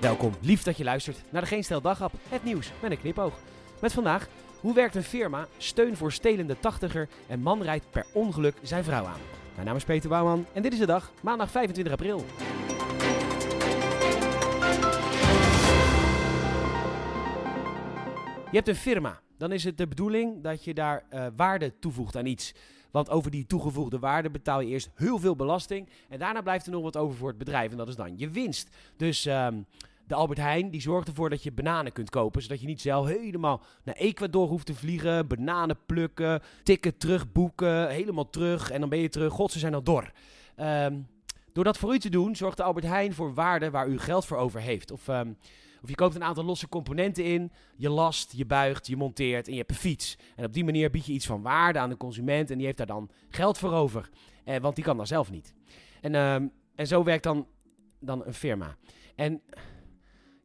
Welkom, lief dat je luistert naar de Geen Stel het nieuws met een knipoog. Met vandaag, hoe werkt een firma, steun voor stelende tachtiger en man rijdt per ongeluk zijn vrouw aan. Mijn naam is Peter Bouwman en dit is de dag, maandag 25 april. Je hebt een firma, dan is het de bedoeling dat je daar eh, waarde toevoegt aan iets. Want over die toegevoegde waarde betaal je eerst heel veel belasting. En daarna blijft er nog wat over voor het bedrijf. En dat is dan je winst. Dus ehm, de Albert Heijn die zorgt ervoor dat je bananen kunt kopen. Zodat je niet zelf helemaal naar Ecuador hoeft te vliegen. Bananen plukken, ticket terugboeken. Helemaal terug. En dan ben je terug. God, ze zijn al dor. Ehm, door dat voor u te doen, zorgt de Albert Heijn voor waarde waar u geld voor over heeft. Of... ehm, of je koopt een aantal losse componenten in, je last, je buigt, je monteert en je hebt een fiets. En op die manier bied je iets van waarde aan de consument en die heeft daar dan geld voor over. Eh, want die kan dat zelf niet. En, ehm, en zo werkt dan, dan een firma. En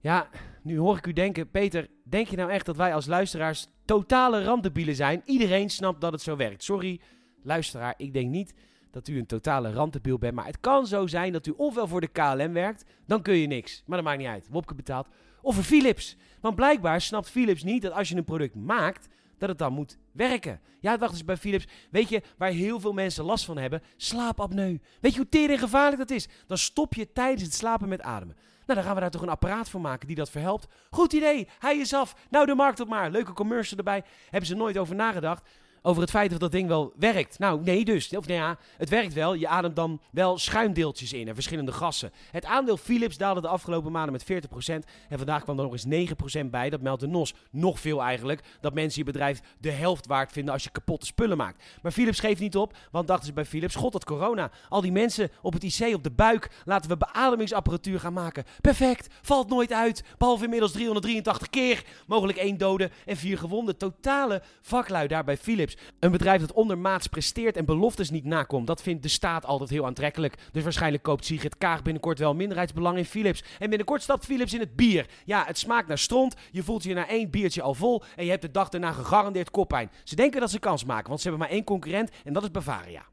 ja, nu hoor ik u denken, Peter, denk je nou echt dat wij als luisteraars totale randdebielen zijn? Iedereen snapt dat het zo werkt. Sorry, luisteraar, ik denk niet dat u een totale randdebiel bent. Maar het kan zo zijn dat u ofwel voor de KLM werkt, dan kun je niks. Maar dat maakt niet uit. Wopke betaalt. Of voor Philips. Want blijkbaar snapt Philips niet dat als je een product maakt, dat het dan moet werken. Ja, wacht eens bij Philips. Weet je waar heel veel mensen last van hebben? Slaapapneu. Weet je hoe tering gevaarlijk dat is? Dan stop je tijdens het slapen met ademen. Nou, dan gaan we daar toch een apparaat voor maken die dat verhelpt. Goed idee, hij is af. Nou, de markt op maar. Leuke commercial erbij. Hebben ze nooit over nagedacht over het feit of dat ding wel werkt. Nou, nee dus. Of nou ja, het werkt wel. Je ademt dan wel schuimdeeltjes in en verschillende gassen. Het aandeel Philips daalde de afgelopen maanden met 40%. En vandaag kwam er nog eens 9% bij. Dat meldt de NOS. Nog veel eigenlijk. Dat mensen je bedrijf de helft waard vinden als je kapotte spullen maakt. Maar Philips geeft niet op, want dachten ze bij Philips, god dat corona. Al die mensen op het IC op de buik. Laten we beademingsapparatuur gaan maken. Perfect. Valt nooit uit. Behalve inmiddels 383 keer. Mogelijk één dode en vier gewonden. Totale vaklui daar bij Philips. Een bedrijf dat ondermaats presteert en beloftes niet nakomt, dat vindt de staat altijd heel aantrekkelijk. Dus waarschijnlijk koopt Sigrid Kaag binnenkort wel minderheidsbelang in Philips. En binnenkort stapt Philips in het bier. Ja, het smaakt naar stront, je voelt je na één biertje al vol en je hebt de dag daarna gegarandeerd koppijn. Ze denken dat ze kans maken, want ze hebben maar één concurrent en dat is Bavaria.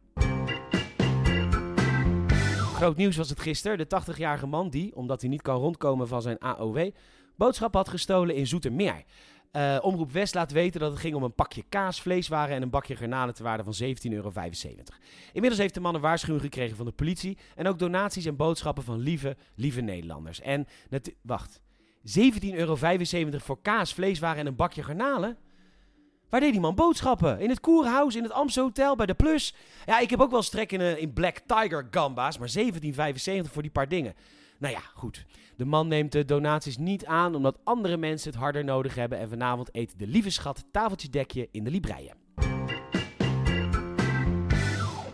Groot nieuws was het gisteren. De 80-jarige man die, omdat hij niet kan rondkomen van zijn AOW, boodschap had gestolen in Zoetermeer. Uh, Omroep West laat weten dat het ging om een pakje kaas, vleeswaren en een bakje garnalen te waarde van 17,75 euro. Inmiddels heeft de man een waarschuwing gekregen van de politie en ook donaties en boodschappen van lieve, lieve Nederlanders. En, wacht, 17,75 euro voor kaas, vleeswaren en een bakje garnalen? Waar deed die man boodschappen? In het Koerhuis, in het Amstel Hotel, bij de Plus? Ja, ik heb ook wel strek in, uh, in Black Tiger gamba's, maar 17,75 voor die paar dingen. Nou ja, goed. De man neemt de donaties niet aan omdat andere mensen het harder nodig hebben. En vanavond eet de lieve schat tafeltje dekje in de Libreien.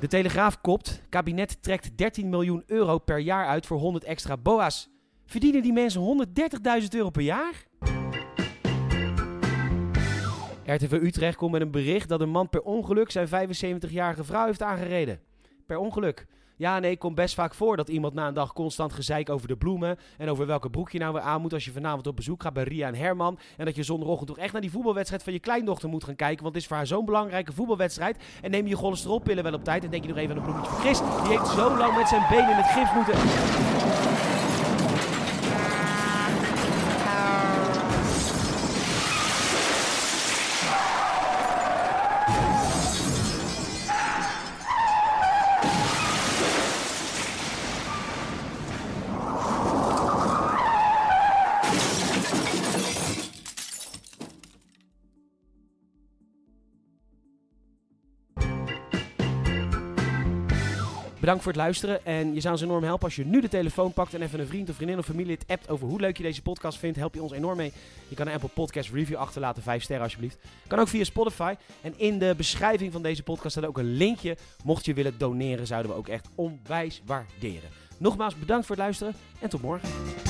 De Telegraaf kopt. Kabinet trekt 13 miljoen euro per jaar uit voor 100 extra boa's. Verdienen die mensen 130.000 euro per jaar? RTV Utrecht komt met een bericht dat een man per ongeluk zijn 75-jarige vrouw heeft aangereden. Per ongeluk. Ja, nee, komt best vaak voor dat iemand na een dag constant gezeik over de bloemen. En over welke broek je nou weer aan moet als je vanavond op bezoek gaat bij Ria en Herman. En dat je zondagochtend toch echt naar die voetbalwedstrijd van je kleindochter moet gaan kijken. Want het is voor haar zo'n belangrijke voetbalwedstrijd. En neem je cholesterolpillen wel op tijd. En denk je nog even aan een bloemetje van Chris. Die heeft zo lang met zijn benen in het gif moeten. Bedankt voor het luisteren. En je zou ons enorm helpen als je nu de telefoon pakt en even een vriend of vriendin of familie het appt over hoe leuk je deze podcast vindt. Help je ons enorm mee. Je kan een Apple Podcast review achterlaten, 5 sterren alsjeblieft. Kan ook via Spotify. En in de beschrijving van deze podcast staat ook een linkje. Mocht je willen doneren, zouden we ook echt onwijs waarderen. Nogmaals bedankt voor het luisteren en tot morgen.